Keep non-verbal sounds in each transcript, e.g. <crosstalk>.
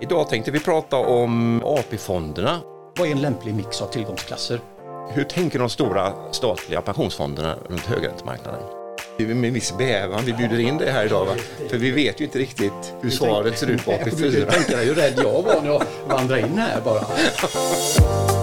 Idag tänkte vi prata om AP-fonderna. Vad är en lämplig mix av tillgångsklasser? Hur tänker de stora statliga pensionsfonderna runt högräntemarknaden? Det är med viss bävan vi bjuder in dig här idag, va? för vi vet ju inte riktigt hur svaret ser ut på Du kan AP4. tänka dig hur rädd jag var när jag vandrade in här bara. <laughs>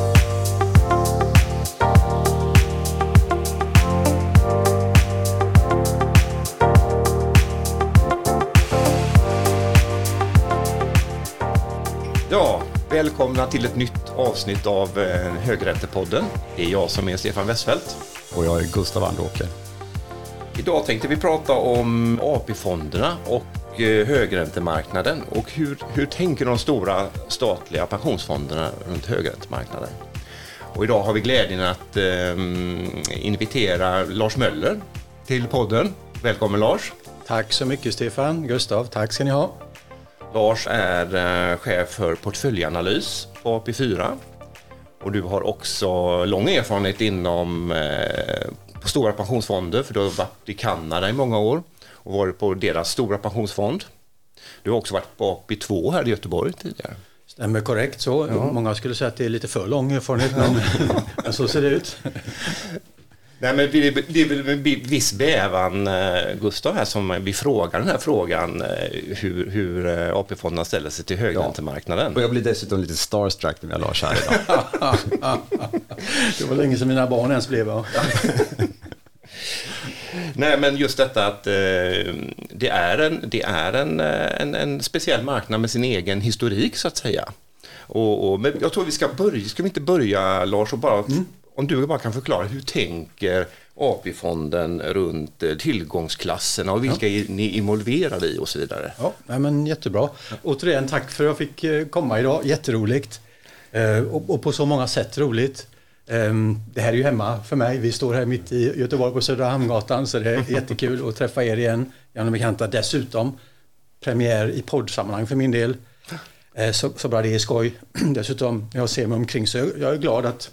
välkomna till ett nytt avsnitt av eh, Högräntepodden. Det är jag som är Stefan Westfeldt. Och jag är Gustav Andåker. Idag tänkte vi prata om AP-fonderna och eh, högräntemarknaden och hur, hur tänker de stora statliga pensionsfonderna runt högräntemarknaden? Och idag har vi glädjen att eh, invitera Lars Möller till podden. Välkommen Lars! Tack så mycket Stefan. Gustav, tack ska ni ha. Lars är eh, chef för portföljanalys på AP4 och du har också lång erfarenhet inom eh, på stora pensionsfonder för du har varit i Kanada i många år och varit på deras stora pensionsfond. Du har också varit på AP2 här i Göteborg tidigare. Stämmer korrekt så. Många skulle säga att det är lite för lång erfarenhet men, <laughs> <laughs> men så ser det ut. Nej, men det är- väl med viss bävan, eh, Gustav, här som vi frågar den här frågan eh, hur, hur eh, AP-fonderna ställer sig till högräntemarknaden. Och jag blir dessutom lite starstruck när jag Lars här idag. <laughs> Det var länge sedan mina barn ens blev va? <laughs> Nej, men just detta att eh, det är, en, det är en, en, en speciell marknad med sin egen historik så att säga. Och, och, men jag tror vi ska börja, ska vi inte börja Lars och bara, om du bara kan förklara hur tänker AP-fonden runt eh, tillgångsklasserna och vilka är ni involverade i och så vidare. Ja, men jättebra. Återigen tack för att jag fick eh, komma idag. Jätteroligt. Eh, Och, på så många sätt roligt. Ehm, Det här är ju hemma för mig. Vi står här mitt i Göteborg på Södra Hamngatan så det är <laughs> jättekul att träffa er igen. Gamla bekanta. Dessutom premiär i poddsammanhang för min del. Så, så bara det är skoj. <clears throat> Dessutom jag ser mig omkring så jag är glad att,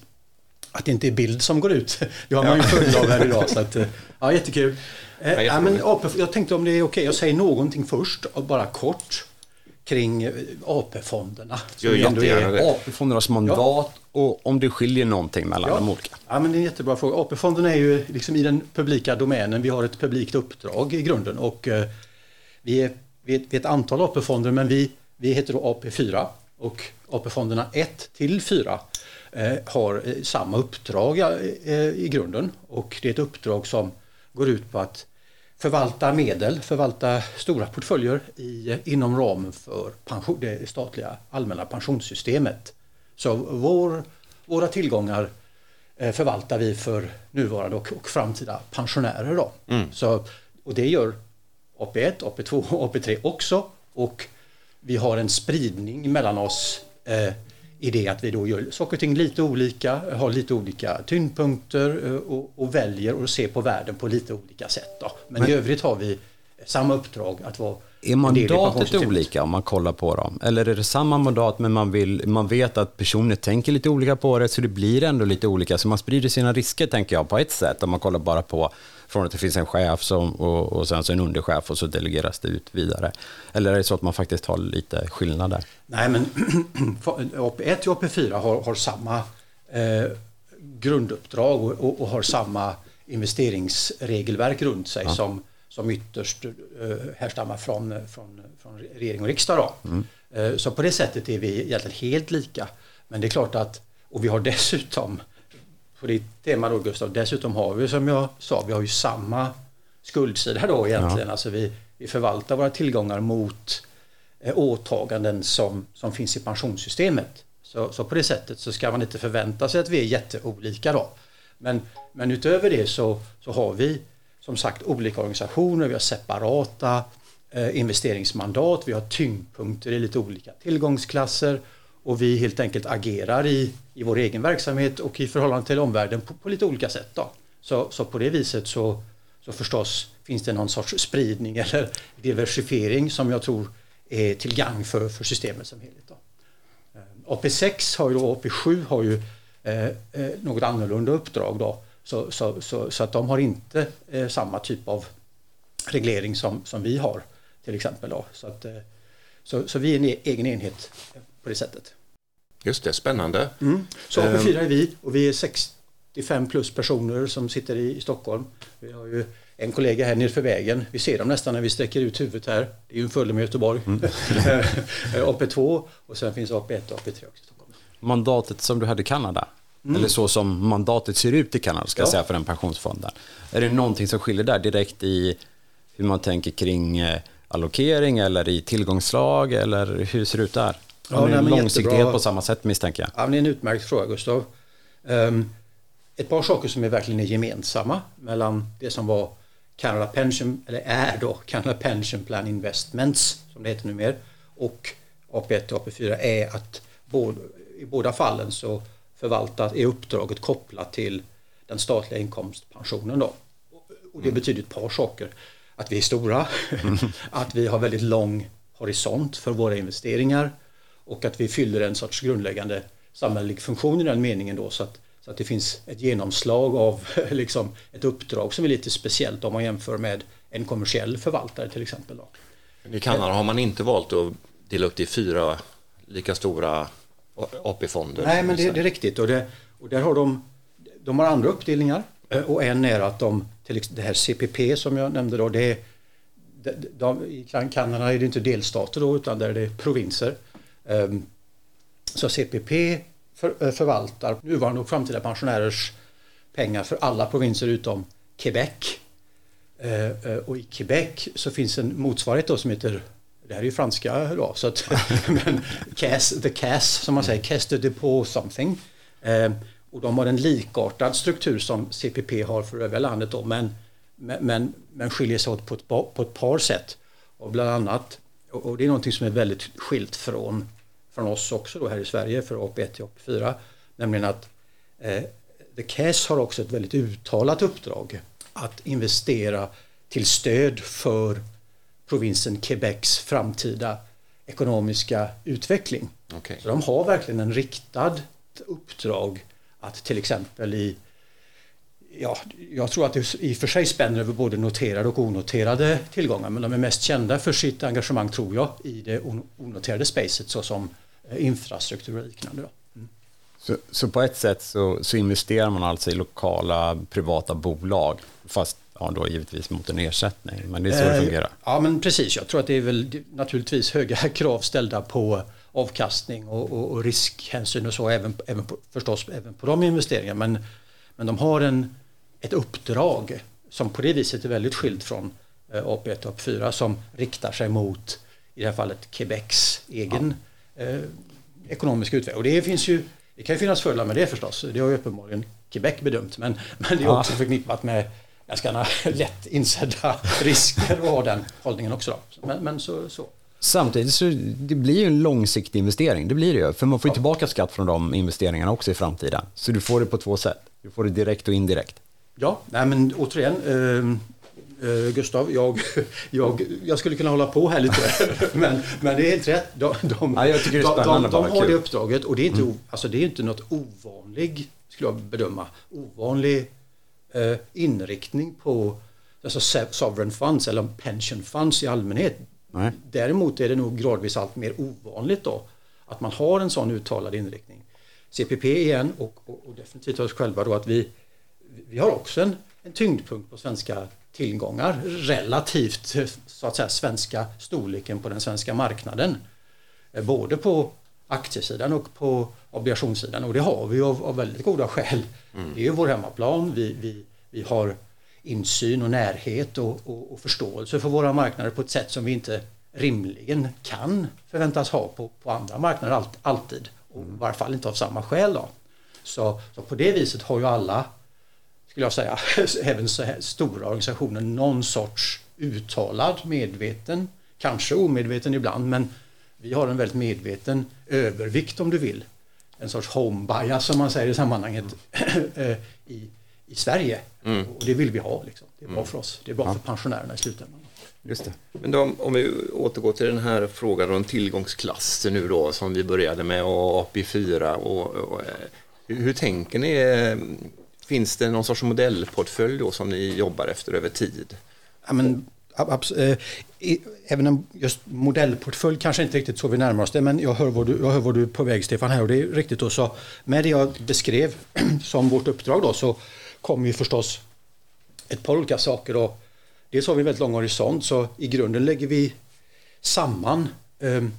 att det inte är bild som går ut. <laughs> Det har man ju full av här idag. Så att, eh, ja, jättekul. Eh, Ja, men AP, jag tänkte om det är okej, jag säger någonting först och bara kort kring eh, AP-fonderna. Gör jättegärna det. AP-fondernas mandat och om det skiljer någonting mellan de olika. Ja, men det är en jättebra fråga. AP-fonden är ju liksom i den publika domänen. Vi har ett publikt uppdrag i grunden och eh, vi är, vi är, vi är ett antal AP-fonder men vi, vi heter då AP4 och AP-fonderna 1 till 4 eh, har eh, samma uppdrag eh, i grunden och det är ett uppdrag som går ut på att förvalta medel, förvalta stora portföljer i, inom ramen för pension, det statliga allmänna pensionssystemet. Så vår, våra tillgångar eh, förvaltar vi för nuvarande och, och framtida pensionärer. Då. Så, och det gör AP1, AP2 och AP3 också. Och vi har en spridning mellan oss eh, i det att vi då gör saker och ting lite olika, har lite olika tyngdpunkter eh, och, och väljer att se på världen på lite olika sätt. Då. Men, i övrigt har vi samma uppdrag att vara Är mandatet pensionssystemet. olika om man kollar på dem? Eller är det samma mandat men man, vill, man vet att personer tänker lite olika på det så det blir ändå lite olika. Så man sprider sina risker tänker jag på ett sätt om man kollar bara på från att det finns en chef som, och, och sen så en underchef och så delegeras det ut vidare. Eller är det så att man faktiskt har lite skillnad där? Nej, men AP1 och AP4 har, har samma eh, grunduppdrag och, och, och har samma investeringsregelverk runt sig som, som ytterst eh, härstammar från, från, från regering och riksdag. Då. Eh, så på det sättet är vi egentligen helt lika. Men det är klart att, och vi har <laughs> dessutom, på ditt tema då Gustav, dessutom har vi som jag sa, vi har ju samma skuldsida då egentligen. Alltså vi, vi förvaltar våra tillgångar mot eh, åtaganden som, som finns i pensionssystemet. Så, så på det sättet så ska man inte förvänta sig att vi är jätteolika då. Men, men utöver det så, så har vi som sagt olika organisationer, vi har separata eh, investeringsmandat, vi har tyngdpunkter i lite olika tillgångsklasser och vi helt enkelt agerar i, i vår egen verksamhet och i förhållande till omvärlden på, på lite olika sätt. Då. Så, så på det viset så, så förstås finns det någon sorts spridning eller diversifiering som jag tror är till gagn för, för systemet som helhet. Då. Eh, AP6 har ju då, AP7 har ju eh, eh, något annorlunda uppdrag då. Så, så, så, så att de har inte eh, samma typ av reglering som, som vi har till exempel. Då. Så, att, eh, Så, så vi är en e- egen enhet på det sättet. Just det, spännande. Mm. Så AP4 är vi och vi är 65 plus personer som sitter i, i Stockholm. Vi har ju en kollega här nere för vägen. Vi ser dem nästan när vi sträcker ut huvudet här. Det är ju en följd med Göteborg. Mm. <laughs> AP2 och sen finns AP1 och AP3 också i Stockholm. Mandatet som du hade i Kanada, mm. eller så som mandatet ser ut i Kanada, ska ja. jag säga, för den pensionsfonden. Är det någonting som skiljer där direkt i hur man tänker kring eh, allokering eller i tillgångslag eller hur ser det ut där? Ja, nej, långsiktighet jättebra. på samma sätt misstänker jag. Ja, det är en utmärkt fråga Gustav. Um, ett par saker som är verkligen är gemensamma mellan det som var Canada Pension, eller är då Canada Pension Plan Investments som det heter numera och AP1 och AP4 är att både, i båda fallen så förvaltas, är uppdraget kopplat till den statliga inkomstpensionen då. Och det betyder ett par saker. Att vi är stora, <laughs> att vi har väldigt lång horisont för våra investeringar och att vi fyller en sorts grundläggande samhällelig funktion i den meningen då så att, så att det finns ett genomslag av <laughs> liksom, ett uppdrag som är lite speciellt om man jämför med en kommersiell förvaltare till exempel. Då. I Kanada har man inte valt att dela upp det i fyra lika stora AP-fonder? Nej, men det, det, är riktigt och, det, och där har de, de har andra uppdelningar och en är att de, till det här CPP som jag nämnde då, det är de, de, I Kanada är det inte delstater då utan där är det provinser. Ehm, så CPP för, eh, förvaltar nuvarande och framtida pensionärers pengar för alla provinser utom Quebec. Eh, eh, och i Quebec så finns en motsvarighet då som heter det här är ju franska då, så att, <laughs> men CAS, the CAS som man säger, CAS de dépôt something. Eh, och de har en likartad struktur som CPP har för övriga landet då, men, men, men skiljer sig åt på ett, på ett par sätt. Och bland annat, och det är någonting som är väldigt skilt från från oss också då här i Sverige för AP1 till AP4. Nämligen att eh, The CAS har också ett väldigt uttalat uppdrag att investera till stöd för provinsen Quebecs framtida ekonomiska utveckling. Okay. Så de har verkligen en riktad uppdrag att till exempel i Ja, jag tror att det i och för sig spänner över både noterade och onoterade tillgångar men de är mest kända för sitt engagemang tror jag i det onoterade spacet såsom Eh, infrastruktur och liknande. Mm. Så, så, på ett sätt så, så, investerar man alltså i lokala privata bolag, fast ja, då givetvis mot en ersättning, men det är så det eh, fungerar? Ja, men precis. Jag tror att det är väl naturligtvis höga <laughs> krav ställda på avkastning och, och, och riskhänsyn och så, även, även på, förstås även på de investeringarna. Men, men de har en, ett uppdrag som på det viset är väldigt skilt från eh, AP1 och AP4 som riktar sig mot, i det här fallet, Quebecs egen ja eh, ekonomisk utveckling. Och det finns ju, det kan ju finnas fördelar med det förstås. Det har ju uppenbarligen Quebec bedömt. Men, men det är också förknippat med ganska <laughs> lätt insedda risker att ha den hållningen också. Då. Men, men så, så. Samtidigt så det blir ju en långsiktig investering, det blir det ju. För man får ju tillbaka skatt från de investeringarna också i framtiden. Så du får det på två sätt. Du får det direkt och indirekt. Ja, nej men återigen, eh, Uh, Gustav, jag, <laughs> jag, jag skulle kunna hålla på här lite, <laughs> men, men det är helt rätt. De, de, ja, jag tycker det är spännande de, de, de har det uppdraget och det är inte, mm. alltså det är inte något ovanlig, skulle jag bedöma, ovanlig inriktning på alltså sovereign funds eller pension funds i allmänhet. Nej. Däremot är det nog gradvis allt mer ovanligt då att man har en sån uttalad inriktning. CPP igen och, och, och definitivt oss själva då att vi, vi har också en, en tyngdpunkt på svenska tillgångar relativt så att säga svenska storleken på den svenska marknaden. Eh, både på aktiesidan och på obligationssidan och det har vi av, av väldigt goda skäl. Mm. Det är ju vår hemmaplan, vi, vi, vi har insyn och närhet och, och, och, förståelse för våra marknader på ett sätt som vi inte rimligen kan förväntas ha på, på andra marknader all, alltid. Och I varje fall inte av samma skäl. Då. Så, så på det viset har ju alla skulle jag säga, <laughs> även så här stora organisationer någon sorts uttalad, medveten, kanske omedveten ibland, men vi har en väldigt medveten övervikt om du vill. En sorts home bias som man säger i sammanhanget <laughs> eh, i, i Sverige. Mm. Och det vill vi ha. Liksom. Det är bra mm. för oss. Det är bra ja. för pensionärerna i slutändan. Just det. Men då, om vi återgår till den här frågan om tillgångsklasser nu då som vi började med och AP4 och, och hur, hur tänker ni Finns det någon sorts modellportfölj då som ni jobbar efter över tid? Ja, men, eh, Eh, även en just modellportfölj kanske inte riktigt så vi närmar oss det, men jag hör vad du, jag hör vad du är på väg Stefan här och det är riktigt. Så med det jag beskrev <clears throat> som vårt uppdrag då så kommer ju förstås ett par olika saker. Då. Dels har vi en väldigt lång horisont så i grunden lägger vi samman ehm,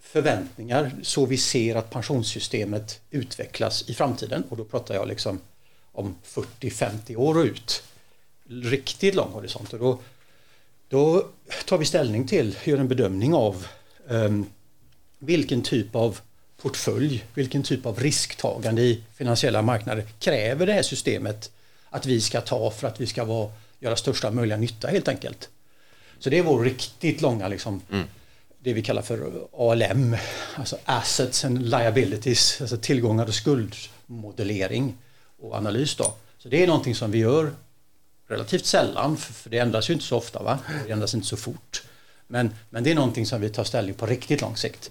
förväntningar så vi ser att pensionssystemet utvecklas i framtiden och då pratar jag liksom om 40-50 år och ut. Riktigt lång horisont och då, då tar vi ställning till, gör en bedömning av um, vilken typ av portfölj, vilken typ av risktagande i finansiella marknader kräver det här systemet att vi ska ta för att vi ska vara, göra största möjliga nytta helt enkelt. Så det är vår riktigt långa liksom, mm det vi kallar för ALM, alltså Assets and Liabilities, alltså tillgångar och skuldmodellering och analys. Då. Så det är någonting som vi gör relativt sällan, för det ändras ju inte så ofta, va? det ändras inte så fort. Men, men det är någonting som vi tar ställning på riktigt lång sikt.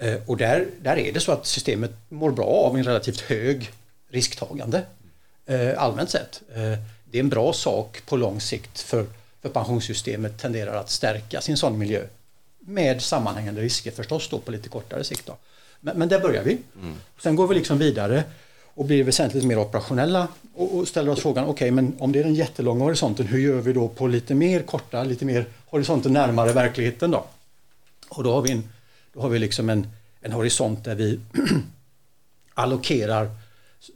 Mm. och där, där är det så att systemet mår bra av en relativt hög risktagande eh, allmänt sett. Eh, det är en bra sak på lång sikt för, för pensionssystemet tenderar att stärka sin sån miljö med sammanhängande risker förstås då på lite kortare sikt. Då. Men, men där börjar vi. Mm. Sen går vi liksom vidare och blir väsentligt mer operationella och, och ställer oss frågan, okej okay, men om det är den jättelånga horisonten, hur gör vi då på lite mer korta, lite mer horisonten närmare verkligheten då? Och då har vi, en, då har vi liksom en, en horisont där vi <clears throat> allokerar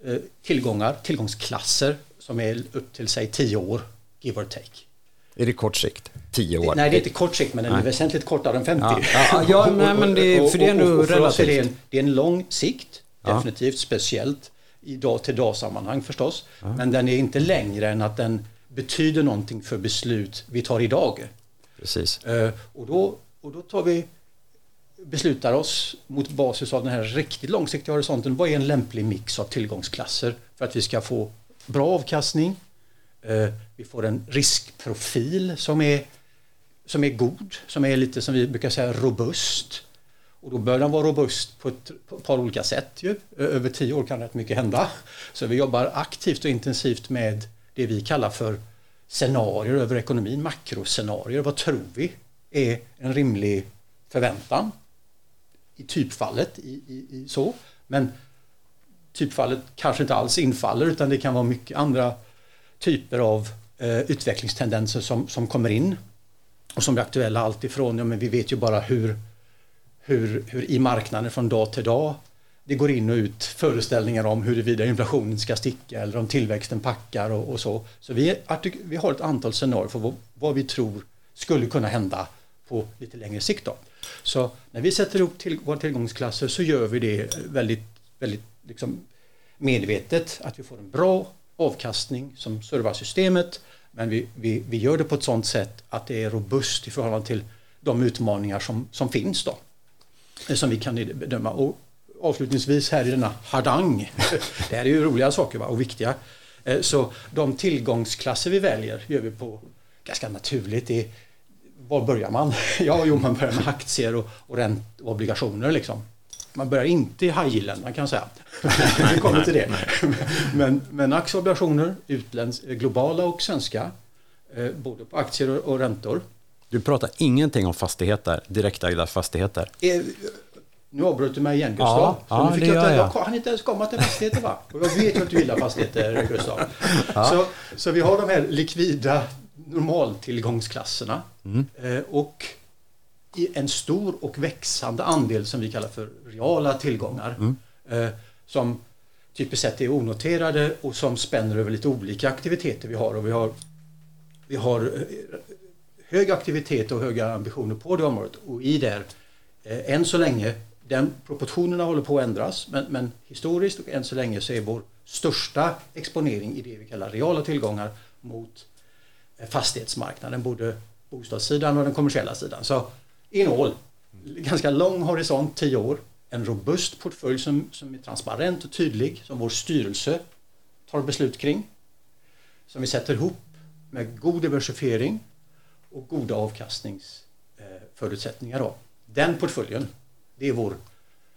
eh, tillgångar, tillgångsklasser som är upp till säg 10 år, give or take. Är det kort sikt? Tio år? Nej, det är inte kort sikt, men den är väsentligt kortare än 50. Ja, ja, ja nej, men det, för det är ändå relativt. Är det, en, det är en lång sikt, definitivt, ja. speciellt i dag till dag sammanhang förstås. Ja. Men den är inte längre än att den betyder någonting för beslut vi tar idag. Precis. Uh, och, då, och då tar vi beslutar oss mot basis av den här riktigt långsiktiga horisonten. Vad är en lämplig mix av tillgångsklasser för att vi ska få bra avkastning, Eh, vi får en riskprofil som är, som är god, som är lite som vi brukar säga robust. Och då bör den vara robust på ett, par olika sätt. Ju. Över tio år kan rätt mycket hända. Så vi jobbar aktivt och intensivt med det vi kallar för scenarier över ekonomin, makroscenarier. Vad tror vi är en rimlig förväntan i typfallet? I, i, i så. Men typfallet kanske inte alls infaller utan det kan vara mycket andra typer av eh, utvecklingstendenser som, som kommer in och som är aktuella alltifrån, ja men vi vet ju bara hur, hur, hur i marknaden från dag till dag det går in och ut föreställningar om huruvida inflationen ska sticka eller om tillväxten packar och, och så. Så vi, vi har ett antal scenarier för vad, vad, vi tror skulle kunna hända på lite längre sikt. Då. Så när vi sätter ihop till, våra tillgångsklasser så gör vi det väldigt, väldigt liksom medvetet, att vi får en bra avkastning som servar systemet men vi, vi, vi gör det på ett sådant sätt att det är robust i förhållande till de utmaningar som, som finns då. Som vi kan bedöma. Och avslutningsvis här i denna hardang, <laughs> det här är ju roliga saker va? och viktiga. Eh, så de tillgångsklasser vi väljer gör vi på ganska naturligt. Det var börjar man? <laughs> Ja, jo, man börjar med aktier och, och, ränt, och obligationer liksom. Man börjar inte i high yield man kan säga. <laughs> Vi kommer till det. Men, men aktieobligationer, utländsk, globala och svenska, eh, både på aktier och, och räntor. Du pratar ingenting om fastigheter, direktägda fastigheter. Eh, nu avbröt du mig igen Gustav. Ja, ja, fick det jag, jag. jag hann inte ens komma till fastigheter va? Och jag vet ju att du gillar fastigheter <laughs> Gustav. Ja. Så, så vi har de här likvida normaltillgångsklasserna. Mm. Eh, och en stor och växande andel som vi kallar för reala tillgångar. Mm. Eh, som typiskt sett är onoterade och som spänner över lite olika aktiviteter vi har. Och vi har, vi har hög aktivitet och höga ambitioner på det området. Och i där, eh, än så länge, den proportionerna håller på att ändras, men, men historiskt och än så länge så är vår största exponering i det vi kallar reala tillgångar mot eh, fastighetsmarknaden, både bostadssidan och den kommersiella sidan. Så in all. Ganska lång horisont, tio år. En robust portfölj som, som är transparent och tydlig, som vår styrelse tar beslut kring. Som vi sätter ihop med god diversifiering och goda avkastningsförutsättningar. Då. Den portföljen, det är vår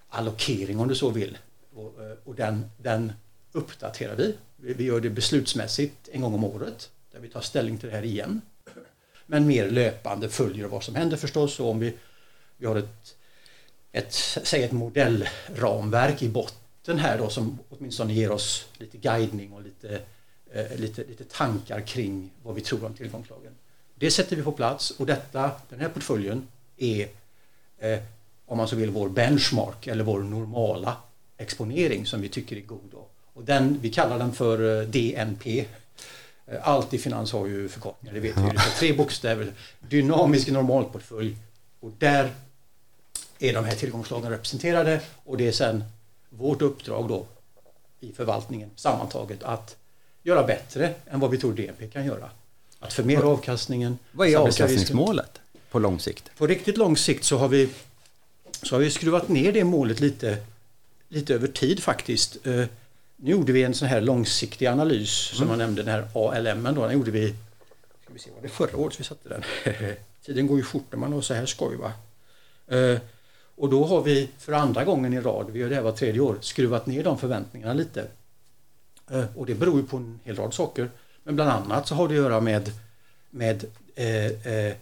allokering om du så vill. Och, eh, och den, den uppdaterar vi. Vi gör det beslutsmässigt en gång om året där vi tar ställning till det här igen. men mer löpande följer vad som händer förstås. Och om vi, vi har ett, ett, säg ett modellramverk i botten här då som åtminstone ger oss lite guidning och lite, eh, lite, lite tankar kring vad vi tror om tillgångslagen. Det sätter vi på plats och detta, den här portföljen är eh, om man så vill vår benchmark eller vår normala exponering som vi tycker är god. Då. Och den, vi kallar den för eh, DNP. Eh, allt i finans har ju förkortningar, det vet vi. Ja. Tre bokstäver. Dynamisk normalportfölj. Och där är de här tillgångslagen representerade och det är sen vårt uppdrag då i förvaltningen sammantaget att göra bättre än vad vi tror DNP kan göra. Att förmera avkastningen. Vad är avkastningsmålet på lång sikt? På riktigt lång sikt så har vi, så har vi skruvat ner det målet lite, lite över tid faktiskt. Eh, nu gjorde vi en sån här långsiktig analys mm. som jag nämnde, den här ALM. Då, den gjorde vi, ska vi se, var det förra året vi satte den? <laughs> Tiden går ju fort när man har så här skoj va? Eh, och då har vi för andra gången i rad, vi gör det här var tredje år, skruvat ner de förväntningarna lite. Eh, och det beror ju på en hel rad saker. Men bland annat så har det att göra med, med eh, eh,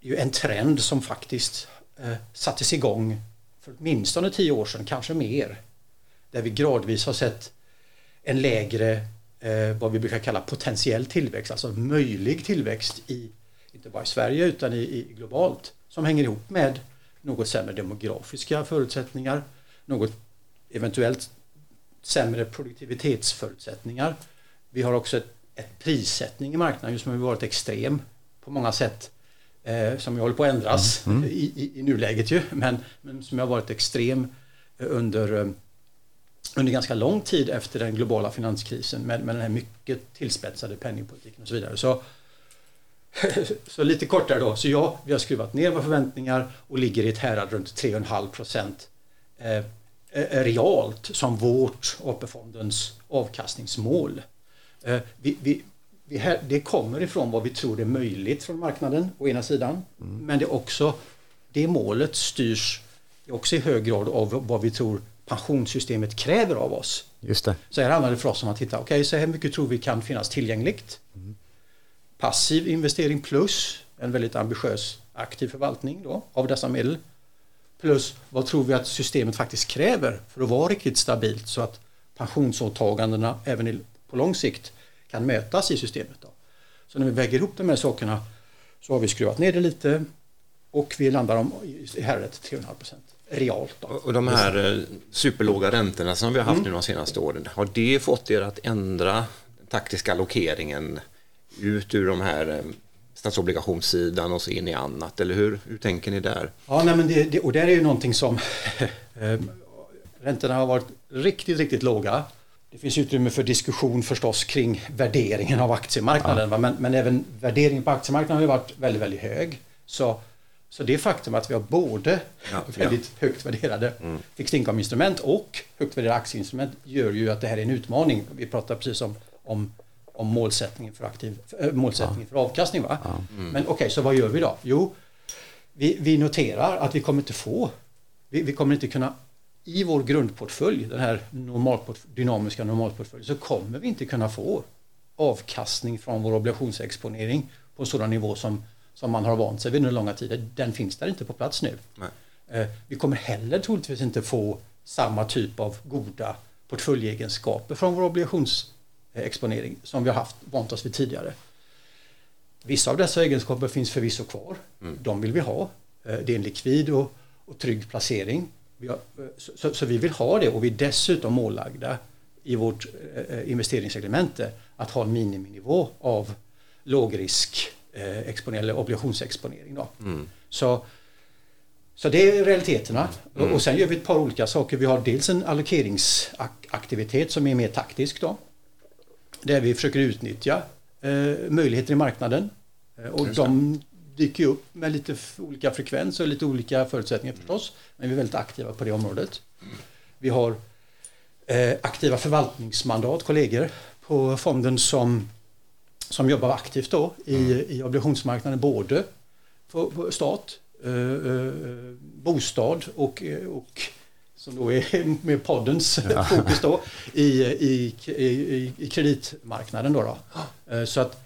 en trend som faktiskt eh, sattes igång för åtminstone tio år sedan, kanske mer. Där vi gradvis har sett en lägre, eh, vad vi brukar kalla potentiell tillväxt, alltså möjlig tillväxt i, inte bara i Sverige utan i, i globalt, som hänger ihop med något sämre demografiska förutsättningar, något eventuellt sämre produktivitetsförutsättningar. Vi har också ett, ett prissättning i marknaden som har varit extrem på många sätt eh, som håller på att ändras mm. Mm. I, i, i, nuläget ju, men, men som har varit extrem under, eh, under ganska lång tid efter den globala finanskrisen med, med den här mycket tillspetsade penningpolitiken och så vidare. Så, <laughs> så lite kortare då, så ja, vi har skruvat ner våra förväntningar och ligger i ett härad runt 3,5 procent eh, eh, realt som vårt AP-fondens avkastningsmål. Eh, vi, vi, vi här, det kommer ifrån vad vi tror är möjligt från marknaden å ena sidan. Mm. Men det, också, det målet styrs också i hög grad av vad vi tror pensionssystemet kräver av oss. Just det. Så här handlar det för oss om att titta, okej okay, så här mycket tror vi kan finnas tillgängligt. Mm. Passiv investering plus en väldigt ambitiös aktiv förvaltning då, av dessa medel. Plus vad tror vi att systemet faktiskt kräver för att vara riktigt stabilt så att pensionsåtagandena även på lång sikt kan mötas i systemet. Då. Så när vi väger ihop de här sakerna så har vi skruvat ner det lite och vi landar om i häradet 3,5 procent realt. Då. Och de här eh, superlåga räntorna som vi har haft mm. nu de senaste åren, har det fått er att ändra den taktiska allokeringen ut ur de här eh, statsobligationssidan och så in i annat, eller hur, hur tänker ni där? Ja, nej, men det, det, och där är ju någonting som <laughs> eh, räntorna har varit riktigt, riktigt låga det finns utrymme för diskussion förstås kring värderingen av aktiemarknaden. Ja. Men, men, även värderingen på aktiemarknaden har varit väldigt, väldigt hög. Så, så det faktum att vi har både ja, väldigt ja. högt värderade mm. fixed income-instrument och högt värderade aktieinstrument gör ju att det här är en utmaning. Vi pratar precis om, om, om målsättningen, för, aktiv, äh, målsättningen för avkastning. Va? Mm. Men okej, okay, så vad gör vi då? Jo, vi, vi noterar att vi kommer inte få vi, vi kommer inte kunna i vår grundportfölj, den här normalportfölj, dynamiska normalportföljen, så kommer vi inte kunna få avkastning från vår obligationsexponering på en sådan nivå som, som man har vant sig vid under långa tider. Den finns där inte på plats nu. Nej. Eh, vi kommer heller troligtvis inte få samma typ av goda portföljegenskaper från vår obligationsexponering som vi har haft, vant oss vid tidigare. Vissa av dessa egenskaper finns förvisso kvar. Mm. De vill vi ha. Eh, det är en likvid och, och trygg placering så, så, vi vill ha det och vi är dessutom målagda i vårt eh, investeringsreglemente att ha en miniminivå av lågrisk eh, exponering, eller obligationsexponering. Då. Mm. Så, så det är realiteterna. Mm. Och sen gör vi ett par olika saker. Vi har dels en allokeringsaktivitet som är mer taktisk då. Där vi försöker utnyttja eh, möjligheter i marknaden. Eh, och de dyker upp med lite olika frekvens och lite olika förutsättningar förstås. Men vi är väldigt aktiva på det området. Vi har eh, aktiva förvaltningsmandat, kollegor på fonden som, som jobbar aktivt då i, mm. i obligationsmarknaden både på, på stat, eh, eh, bostad och, och som då är <laughs> med poddens ja. fokus då i, i, i, i kreditmarknaden. Då, då. Så att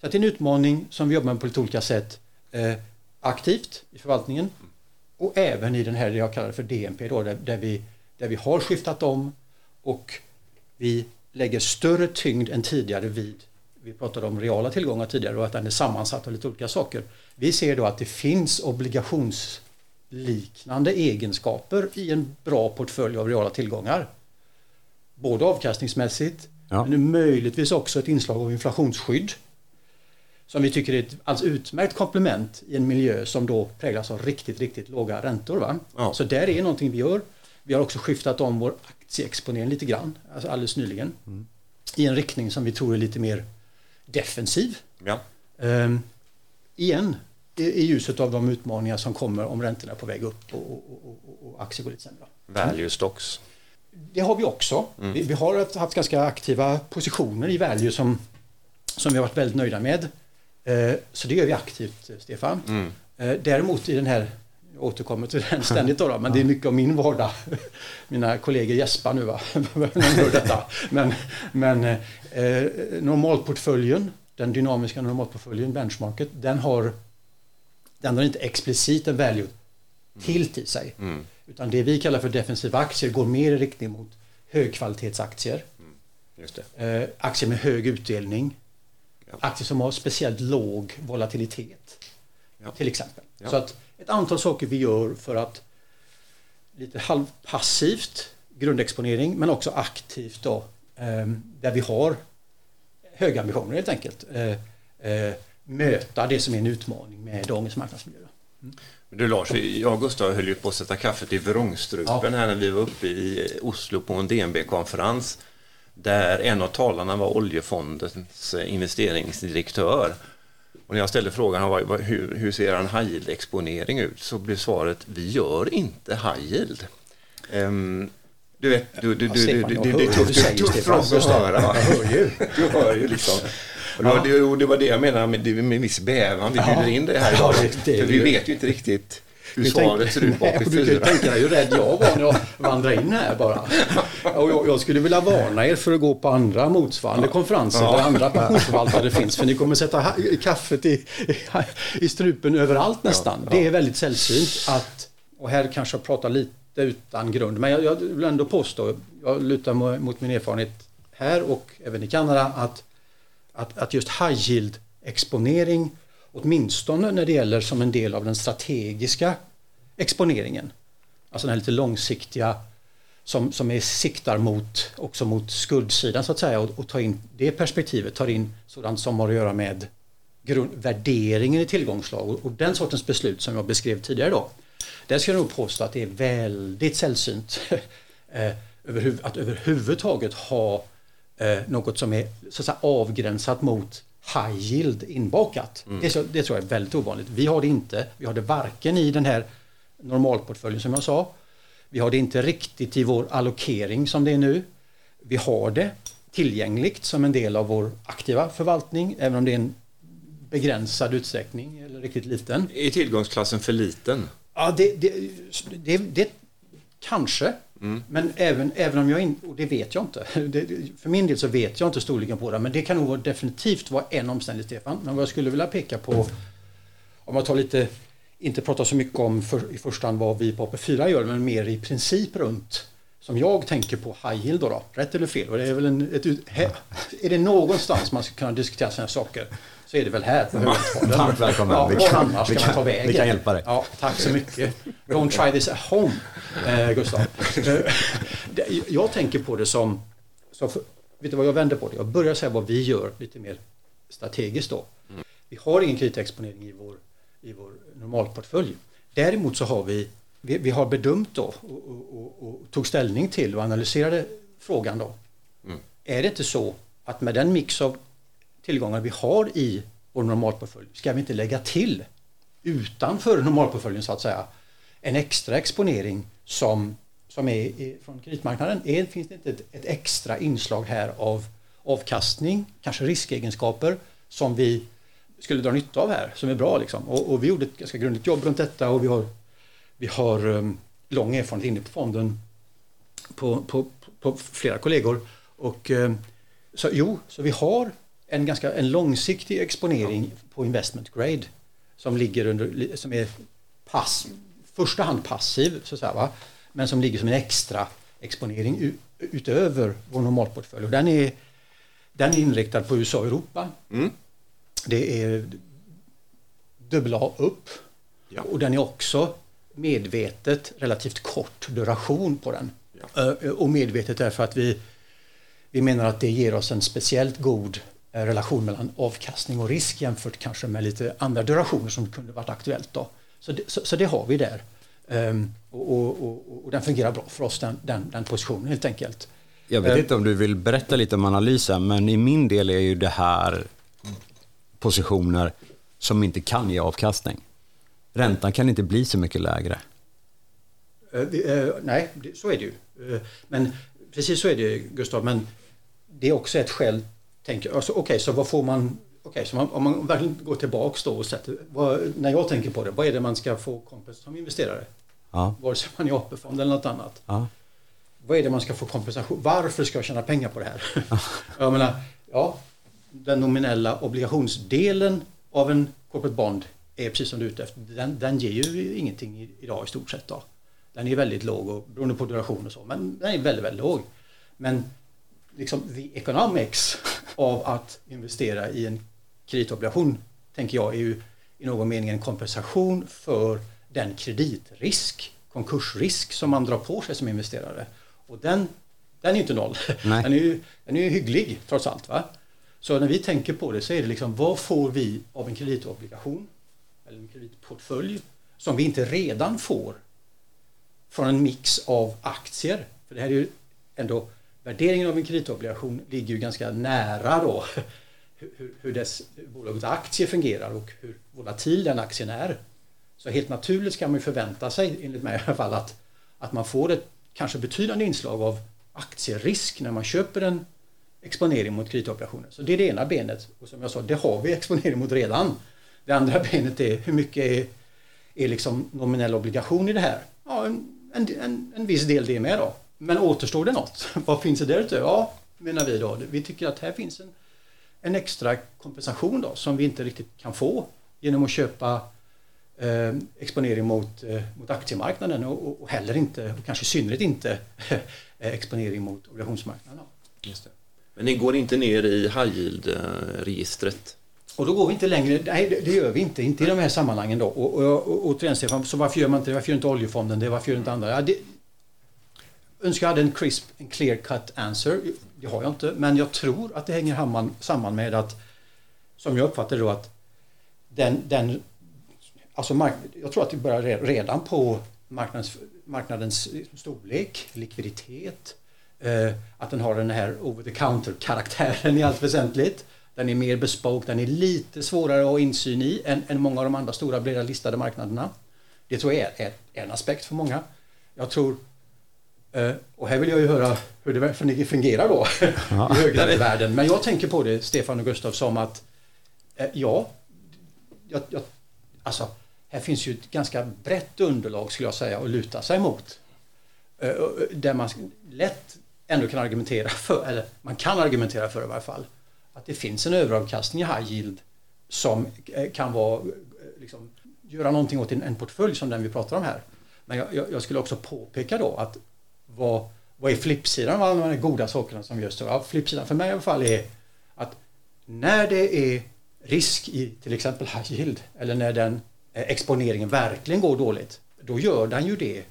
Så det är en utmaning som vi jobbar med på lite olika sätt. Eh, aktivt i förvaltningen och även i den här, det jag kallar för DNP, då, där, där, vi, där vi har skiftat om och vi lägger större tyngd än tidigare vid, vi pratade om reala tillgångar tidigare och att den är sammansatt av lite olika saker. Vi ser då att det finns obligationsliknande egenskaper i en bra portfölj av reala tillgångar. Både avkastningsmässigt ja. men möjligtvis också ett inslag av inflationsskydd som vi tycker är ett alldeles utmärkt komplement i en miljö som då präglas av riktigt, riktigt låga räntor. Va? Ja. Så där är någonting vi gör. Vi har också skiftat om vår aktieexponering lite grann, alltså alldeles nyligen, mm. i en riktning som vi tror är lite mer defensiv. Ja. Um, igen, i, i, ljuset av de utmaningar som kommer om räntorna är på väg upp och, och, och, och aktier går lite sämre. Value stocks. Det har vi också. Mm. Vi, vi, har haft ganska aktiva positioner i value som, som vi har varit väldigt nöjda med. Eh, så det gör vi aktivt, Stefan. Mm. Eh, däremot i den här, jag återkommer till den ständigt då, men det är mycket av min vardag. <laughs> Mina kollegor gäspar nu va, <laughs> detta. Men, men eh, normalportföljen, den dynamiska normalportföljen, benchmarket, den har, den har inte explicit en value tilt i sig. Mm. Utan det vi kallar för defensiva aktier går mer i riktning mot högkvalitetsaktier. Mm. aktier med hög utdelning Aktier som har speciellt låg volatilitet. Ja. Till exempel. Ja. Så att ett antal saker vi gör för att lite halvpassivt grundexponering men också aktivt då ehm, där vi har höga ambitioner helt enkelt. Eh, eh, möta det som är en utmaning med dagens marknadsmiljö. Mm. Du Lars, jag och Gustav höll ju på att sätta kaffet i vrångstrupen ja. här när vi var uppe i Oslo på en DNB-konferens där en av talarna var oljefondens investeringsdirektör. Och när jag ställde frågan hur, hur ser en high yield-exponering ut så blev svaret vi gör inte high yield. Um, du vet, du, du, du, du, du, du, du, tuff fråga att höra. Jag hör ju. Du hör ju liksom. Och det, var, det, det var det jag menade med, med viss bävan vi bjuder in det här idag. För vi vet ju inte riktigt hur svaret ser ut bak <laughs> Du kan ju tänka dig hur rädd jag var när jag vandrade in här bara. Och jag, jag, skulle vilja varna er för att gå på andra motsvarande konferenser ja. där andra pensionsförvaltare finns. För ni kommer sätta kaffet i, i strupen överallt nästan. Ja, ja. Det är väldigt sällsynt att, och här kanske jag pratar lite utan grund, men jag, jag vill ändå påstå, jag lutar mot min erfarenhet här och även i Kanada, att, att, att just high yield exponering åtminstone när det gäller som en del av den strategiska exponeringen. Alltså den här lite långsiktiga som, som är, siktar mot, också mot skuldsidan så att säga och, och ta in det perspektivet, tar in sådant som har att göra med grund, värderingen i tillgångslag och, och, den sortens beslut som jag beskrev tidigare då. Där ska jag nog påstå att det är väldigt sällsynt <laughs> eh, att överhuvudtaget ha eh, något som är så att säga, avgränsat mot high yield inbakat. Mm. Det, det, tror jag är väldigt ovanligt. Vi har det inte. Vi har det varken i den här normalportföljen som jag sa. Vi har det inte riktigt i vår allokering som det är nu. Vi har det tillgängligt som en del av vår aktiva förvaltning, även om det är en begränsad utsträckning eller riktigt liten. Är tillgångsklassen för liten? Ja, det, det, det, det kanske. Mm. Men även, även om jag inte, och det vet jag inte, <laughs> det, för min del så vet jag inte storleken på det, men det kan nog definitivt vara en omständighet Stefan. Men vad jag skulle vilja peka på, om jag tar lite, inte prata så mycket om för, i första hand vad vi på AP4 gör, men mer i princip runt som jag tänker på high yield då, då rätt eller fel? Och det är, väl en, ett, är det någonstans man ska kunna diskutera sådana saker så är det väl här på Varmt välkommen. Ja, vi kan, vi kan, ta vägen? Vi kan hjälpa dig. Ja, tack så mycket. Don't try this at home, eh, Gustav. Eh, jag tänker på det som, som för, vet du vad jag vänder på det? Jag börjar säga vad vi gör lite mer strategiskt då. Mm. Vi har ingen kreditexponering i vår, i vår normalportfölj. Däremot så har vi, vi, vi har bedömt då och, och, och, och, tog ställning till och analyserade frågan då. Mm. Är det inte så att med den mix av tillgångar vi har i vår normalportfölj ska vi inte lägga till utanför normalportföljen så att säga en extra exponering som, som är från kreditmarknaden. Är, finns det inte ett, ett, extra inslag här av avkastning, kanske riskegenskaper som vi skulle dra nytta av här, som är bra liksom. Och, och vi gjorde ett ganska grundligt jobb runt detta och vi har, vi har um, lång erfarenhet inne på fonden på, på, på flera kollegor. Och, um, så, jo, så vi har en ganska en långsiktig exponering på investment grade som ligger under, som är pass, första hand passiv så att säga, va? men som ligger som en extra exponering utöver vår normalportfölj. Och den är, den är inriktad på USA och Europa. Mm. Det är dubbla A upp ja. och den är också medvetet relativt kort duration på den. Ja. Och medvetet därför att vi, vi menar att det ger oss en speciellt god eh, relation mellan avkastning och risk jämfört kanske med lite andra durationer som kunde varit aktuellt. Då. Så, det, så, så det har vi där. Um, och, och, och, och, den fungerar bra för oss, den, den, den positionen helt enkelt. Jag vet um, inte om du vill berätta lite om analysen, men i min del är ju det här positioner som inte kan ge avkastning. Räntan kan inte bli så mycket lägre. Uh, uh, nej, så är det ju. Uh, men precis så är det Gustav, men det är också ett skäl, tänker alltså, Okej, okay, så vad får man Okej, så om man verkligen går tillbaks då och sätter, vad, när jag tänker på det, vad är det man ska få kompensation som investerare? Ja. Vare sig man är AP-fond eller något annat. Ja. Vad är det man ska få kompensation? Varför ska jag tjäna pengar på det här? Ja. <laughs> jag menar, ja, den nominella obligationsdelen av en corporate bond är precis som du är ute efter. Den, den ger ju ingenting idag i stort sett. Då. Den är väldigt låg och beroende på duration och så, men den är väldigt, väldigt låg. Men liksom the economics <laughs> av att investera i en kreditobligation tänker jag är ju i någon mening en kompensation för den kreditrisk, konkursrisk som man drar på sig som investerare. Och den, den är inte noll. Nej. Den är ju den är ju hygglig trots allt. Va? Så när vi tänker på det så är det liksom vad får vi av en kreditobligation eller en kreditportfölj som vi inte redan får från en mix av aktier. För det här är ju ändå värderingen av en kreditobligation ligger ju ganska nära då hur, hur dess bolagets aktie fungerar och hur volatil den aktien är. Så helt naturligt ska man förvänta sig, enligt mig i alla fall, att, att man får ett kanske betydande inslag av aktierisk när man köper en exponering mot kreditobligationer. Så det är det ena benet. Och som jag sa, det har vi exponering mot redan. Det andra benet är hur mycket är, är liksom nominell obligation i det här? Ja, en, en, en viss del det med då. Men återstår det något? <laughs> Vad finns det därutöver? Ja, menar vi då. Vi tycker att här finns en, en extra kompensation då som vi inte riktigt kan få genom att köpa eh, exponering mot, eh, mot aktiemarknaden och, och heller inte, och kanske i synnerhet inte, <laughs> eh, exponering mot obligationsmarknaden. Just det. Men ni går inte ner i high yield-registret? Och då går vi inte längre, nej det, gör vi inte, inte i de här sammanhangen då. Och, och, och, återigen Stefan, så varför gör man inte det? Varför gör inte oljefonden det? Varför gör inte andra? Ja, det, önskar jag hade en crisp, en clear cut answer. Det har jag inte, men jag tror att det hänger samman med att, som jag uppfattar det då, att den, den alltså mark, jag tror att det börjar redan på marknadens, marknadens storlek, likviditet, eh, att den har den här over the counter-karaktären i allt väsentligt. Den är mer bespoke, den är lite svårare att ha insyn i än, än många av de andra stora breda listade marknaderna. Det tror jag är, är en aspekt för många. Jag tror och här vill jag ju höra hur det fungerar då ja. <laughs> i högräntevärlden. Men jag tänker på det, Stefan och Gustav, som att eh, ja, jag, jag, alltså här finns ju ett ganska brett underlag skulle jag säga att luta sig mot. Eh, där man lätt ändå kan argumentera för, eller man kan argumentera för i varje fall, att det finns en överavkastning i high yield som kan vara, liksom, göra någonting åt en, en portfölj som den vi pratar om här. Men jag, jag, skulle också påpeka då att vad, vad är flippsidan av alla de goda sakerna som görs? Ja, flippsidan för mig i alla fall är att när det är risk i till exempel high yield eller när den eh, exponeringen verkligen går dåligt, då gör den ju det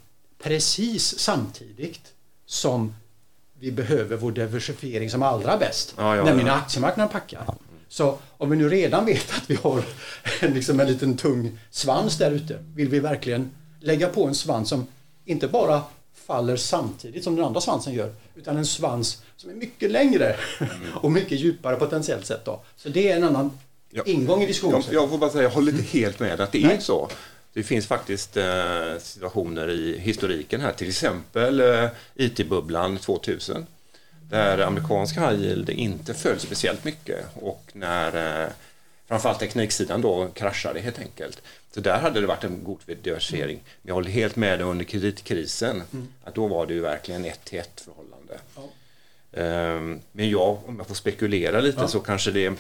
precis samtidigt som vi behöver vår diversifiering som allra bäst, ja, ja, nämligen ja. aktiemarknaden packar. Så om vi nu redan vet att vi har en, liksom en liten tung svans där ute, vill vi verkligen lägga på en svans som inte bara faller samtidigt som den andra svansen gör. Utan en svans som är mycket längre och mycket djupare potentiellt sett. Då. Så det är en annan ja. ingång i diskussionen. Jag, jag får bara säga, jag håller inte helt med att det är så. Det finns faktiskt eh, situationer i historiken här, till exempel eh, IT-bubblan 2000 där amerikansk high yield inte föll speciellt mycket och när eh, framförallt tekniksidan då kraschade helt enkelt. Så där hade det varit en god diversifiering. Men jag håller helt med under kreditkrisen mm. att då var det ju verkligen ett till ett förhållande. Ja. Ehm, Men jag, om jag får spekulera lite så kanske det,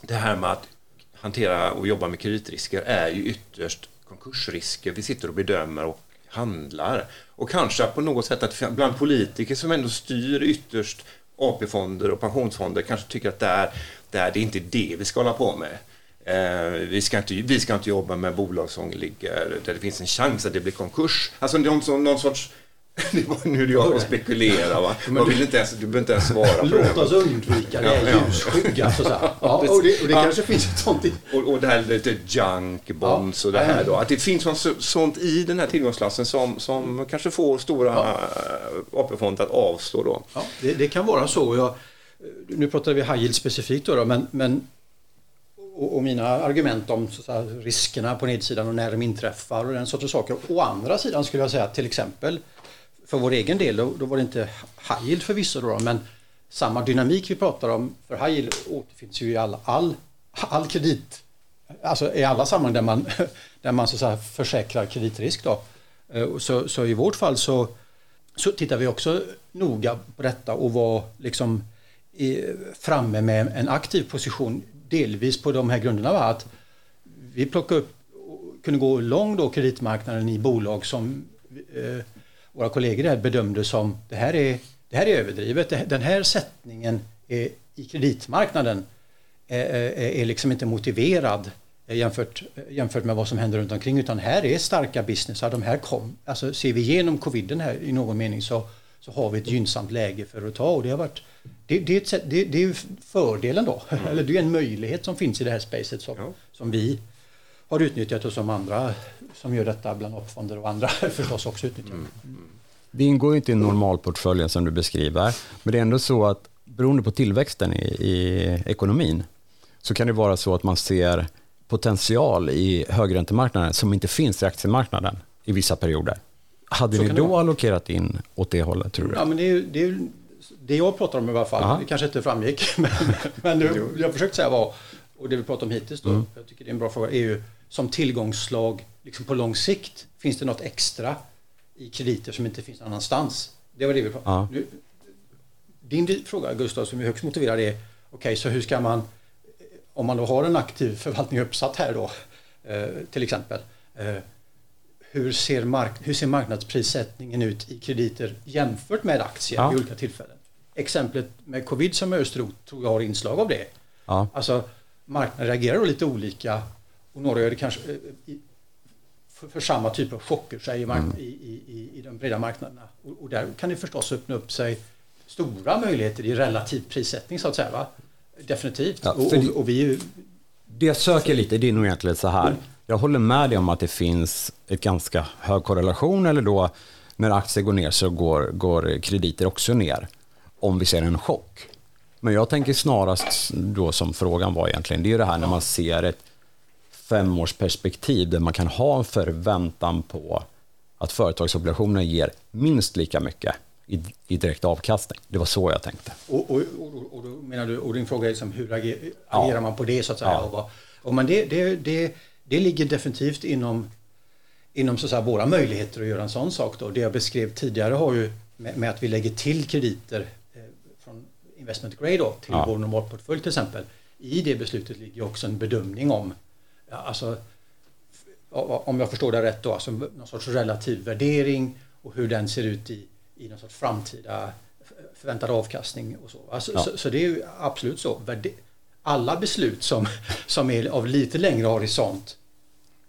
det här med att hantera och jobba med kreditrisker är ju ytterst konkursrisker. Vi sitter och bedömer och handlar. Och kanske på något sätt att bland politiker som ändå styr ytterst AP-fonder och pensionsfonder kanske tycker att det är, det är, det är inte det vi ska hålla på med. Eh, vi, ska inte, vi ska inte jobba med bolag som ligger där det finns en chans att det blir konkurs. Alltså någon, någon sorts... <laughs> Det var nu det jag som spekulerar. Va? Jag vill inte ens, du behöver inte ens svara på <laughs> Låt det. oss undvika det Ja, här ja. ljusskygga. Så så här. <laughs> Ja, och det, och det Ja. kanske finns ett sånt i... Och, och det här lite junk bonds och det här då. Att det finns något sånt i den här tillgångsklassen som, som kanske får stora ja. AP-fonder att avstå då. Ja, det, det kan vara så. Jag, Eh, nu pratar vi high yield specifikt då, då men, men och, och mina argument om så säga, riskerna på nedsidan och när de inträffar och den sortens saker. Å andra sidan skulle jag säga att till exempel för vår egen del, då, då var det inte high yield förvisso då, men samma dynamik vi pratar om för high yield återfinns ju i all, all, all kredit, alltså i alla sammanhang där man, <laughs> där man så att säga, försäkrar kreditrisk. Då. Eh, så, så i vårt fall så, så tittar vi också noga på detta och var liksom framme med en aktiv position delvis på de här grunderna. var Att vi plockade upp kunde gå långt då kreditmarknaden i bolag som eh, våra kollegor där bedömde som det här är, det här är överdrivet. Det- Den här sättningen är, i kreditmarknaden är, är, är liksom inte motiverad eh, jämfört, eh, jämfört med vad som händer runt omkring utan här är starka businessar. De här kom, alltså ser vi igenom coviden här i någon mening så, så har vi ett gynnsamt läge för att ta och det har varit det, det, är, ett sätt, det, det är ju fördelen då, <laughs> eller det är en möjlighet som finns i det här spacet som, Ja. som vi har utnyttjat och som andra som gör detta bland AP-fonder och andra <laughs> förstås också utnyttjar. Det ingår ju inte i normalportföljen som du beskriver, men det är ändå så att beroende på tillväxten i, i ekonomin så kan det vara så att man ser potential i högräntemarknaden som inte finns i aktiemarknaden i vissa perioder. Hade Så ni då allokerat in åt det hållet, tror du? Ja, men det är det, är, det jag pratar om i alla fall. Ja. Det kanske inte framgick, <laughs> men, men det jag försökt säga var, och det vi pratar om hittills då, jag tycker det är en bra fråga, är ju som tillgångsslag liksom på lång sikt, finns det något extra i krediter som inte finns någon annanstans? Det var det vi pratade om. Ja. Din fråga Gustav, som är högst motiverad är, okej, så hur ska man, om man då har en aktiv förvaltning uppsatt här då, eh, till exempel, eh, hur ser, mark hur ser marknadsprissättningen ut i krediter jämfört med aktier Ja. vid olika tillfällen? Exemplet med covid som Österot tror jag har inslag av det. Ja. Alltså marknaden reagerar lite olika och några gör det kanske eh, i, för, för samma typ av chocker mark- Mm. i, i, i, de breda marknaderna. Och, och där kan det förstås öppna upp sig stora möjligheter i relativ prissättning så att säga. Va? Definitivt. Ja, och, och, och vi det jag söker lite, det är nog egentligen så här. Jag håller med dig om att det finns ett ganska hög korrelation, eller då när aktier går ner så går, går krediter också ner, om vi ser en chock. Men jag tänker snarast då som frågan var egentligen, det är ju det här när man ser ett femårsperspektiv där man kan ha en förväntan på att företagsobligationer ger minst lika mycket i, i direkt avkastning. Det var så jag tänkte. Och, och, och, och då menar du, och din fråga är liksom hur ager, Ja. agerar man på det så att säga? Ja. Och och men det, det, det, det ligger definitivt inom, inom så att säga, våra möjligheter att göra en sån sak. Då. Det jag beskrev tidigare har ju med, med att vi lägger till krediter eh, från investment grade då, till Ja. vår normalportfölj till exempel. I det beslutet ligger också en bedömning om, ja, alltså, om jag förstår det rätt då, alltså någon sorts relativ värdering och hur den ser ut i, i någon sorts framtida förväntad avkastning och så. Alltså, Ja. så, så det är ju absolut så. Alla beslut som, som är av lite längre horisont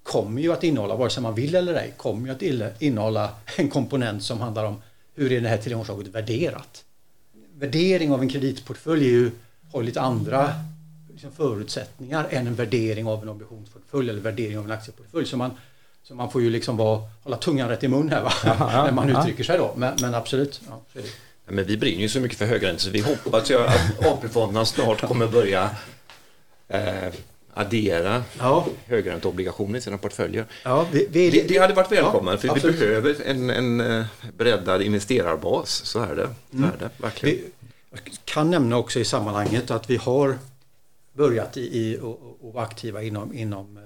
kommer ju att innehålla, vare sig man vill eller ej, kommer ju att innehålla en komponent som handlar om hur är det här tillgångsslaget värderat. Värdering av en kreditportfölj är ju, har lite andra liksom förutsättningar än en värdering av en obligationsportfölj eller värdering av en aktieportfölj. Så man, så man får ju liksom vara, hålla tungan rätt i mun här va? ja, när man ja. uttrycker sig då. Men, men absolut. Ja, så är det. Men vi brinner ju så mycket för högräntor så vi hoppas ju att AP-fonderna snart kommer börja eh, addera Ja. högränteobligationer i sina portföljer. Ja, vi, vi, Det, det hade varit välkommet Ja, för vi absolut. behöver en, en eh, breddad investerarbas. Så är det. Så Mm. är det verkligen. Vi jag kan nämna också i sammanhanget att vi har börjat i, i och, och- aktiva inom, inom eh,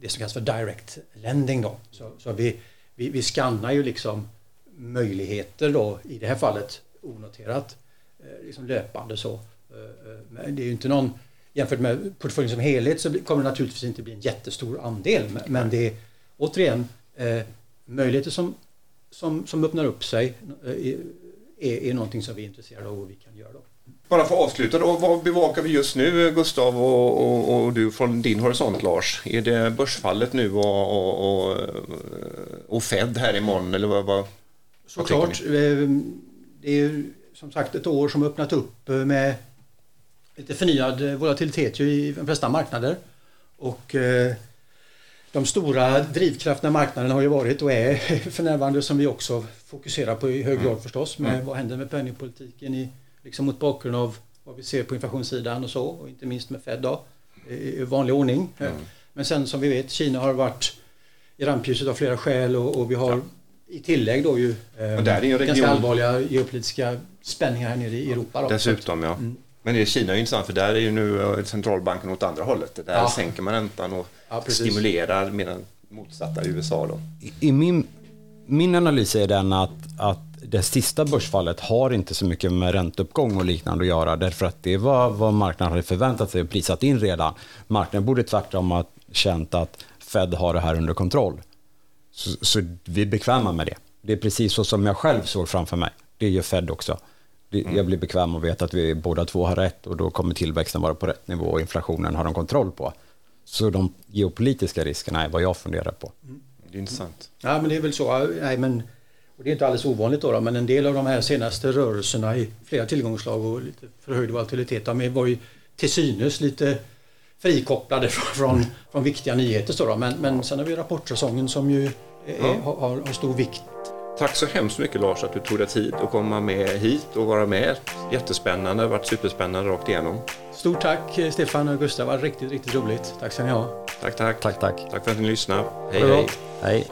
det som kallas för direct lending. Då. Så, så vi, vi, vi skannar ju liksom möjligheter då, i det här fallet onoterat, eh, liksom löpande så. Eh, eh, men det är ju inte någon, jämfört med portföljen som helhet så kommer det naturligtvis inte bli en jättestor andel. Men det är återigen möjligheter som, som, som öppnar upp sig är, är någonting som vi är intresserade av och vi kan göra. Då. Bara för att avsluta då, vad bevakar vi just nu Gustav och, och, och, du från din horisont Lars? Är det börsfallet nu och, och, och Fed här imorgon eller vad? vad Såklart. Eh, det är som sagt ett år som öppnat upp med lite förnyad volatilitet i de flesta marknader. Och eh, de stora drivkrafterna i marknaden har ju varit och är <laughs> för närvarande som vi också fokuserar på i hög grad mm. förstås med mm. vad händer med penningpolitiken i, liksom mot bakgrund av vad vi ser på inflationssidan och så och inte minst med Fed då i vanlig ordning. Mm. Men sen som vi vet Kina har varit i rampljuset av flera skäl och, och vi har ja. i tillägg då ju eh, ganska allvarliga geopolitiska spänningar här nere i Europa. Då. Dessutom ja. Mm. Men det är Kina är intressant för där är ju nu eh, centralbanken åt andra hållet. Där ja. sänker man räntan och ja, stimulerar medan motsatta i USA. Då. I, min, min analys är den att, att det sista börsfallet har inte så mycket med ränteuppgång och liknande att göra därför att det var vad marknaden hade förväntat sig och prisat in redan. Marknaden borde tvärtom ha känt att Fed har det här under kontroll. Så, så vi är bekväma med det. Det är precis så som jag själv såg framför mig. Det gör Fed också. Mm. Jag blir bekväm och vet att vi båda två har rätt och då kommer tillväxten vara på rätt nivå och inflationen har de kontroll på. Så de geopolitiska riskerna är vad jag funderar på. Mm. Det är intressant. Ja, men det är väl så. Nej, men, och det är inte alldeles ovanligt då, då, men en del av de här senaste rörelserna i flera tillgångslag och lite förhöjd volatilitet, de var ju till synes lite frikopplade <laughs> från, från viktiga nyheter. Så då. Men, men sen har vi rapportsäsongen som ju är, ja. har, har stor vikt Tack så hemskt mycket Lars att du tog dig tid att komma med hit och vara med. Jättespännande, det har varit superspännande rakt igenom. Stort tack Stefan och Gustav, det var riktigt, riktigt roligt. Tack ska ni ha. Tack, tack. Tack, tack. Tack för att ni lyssnade. Hej, hej. Hej.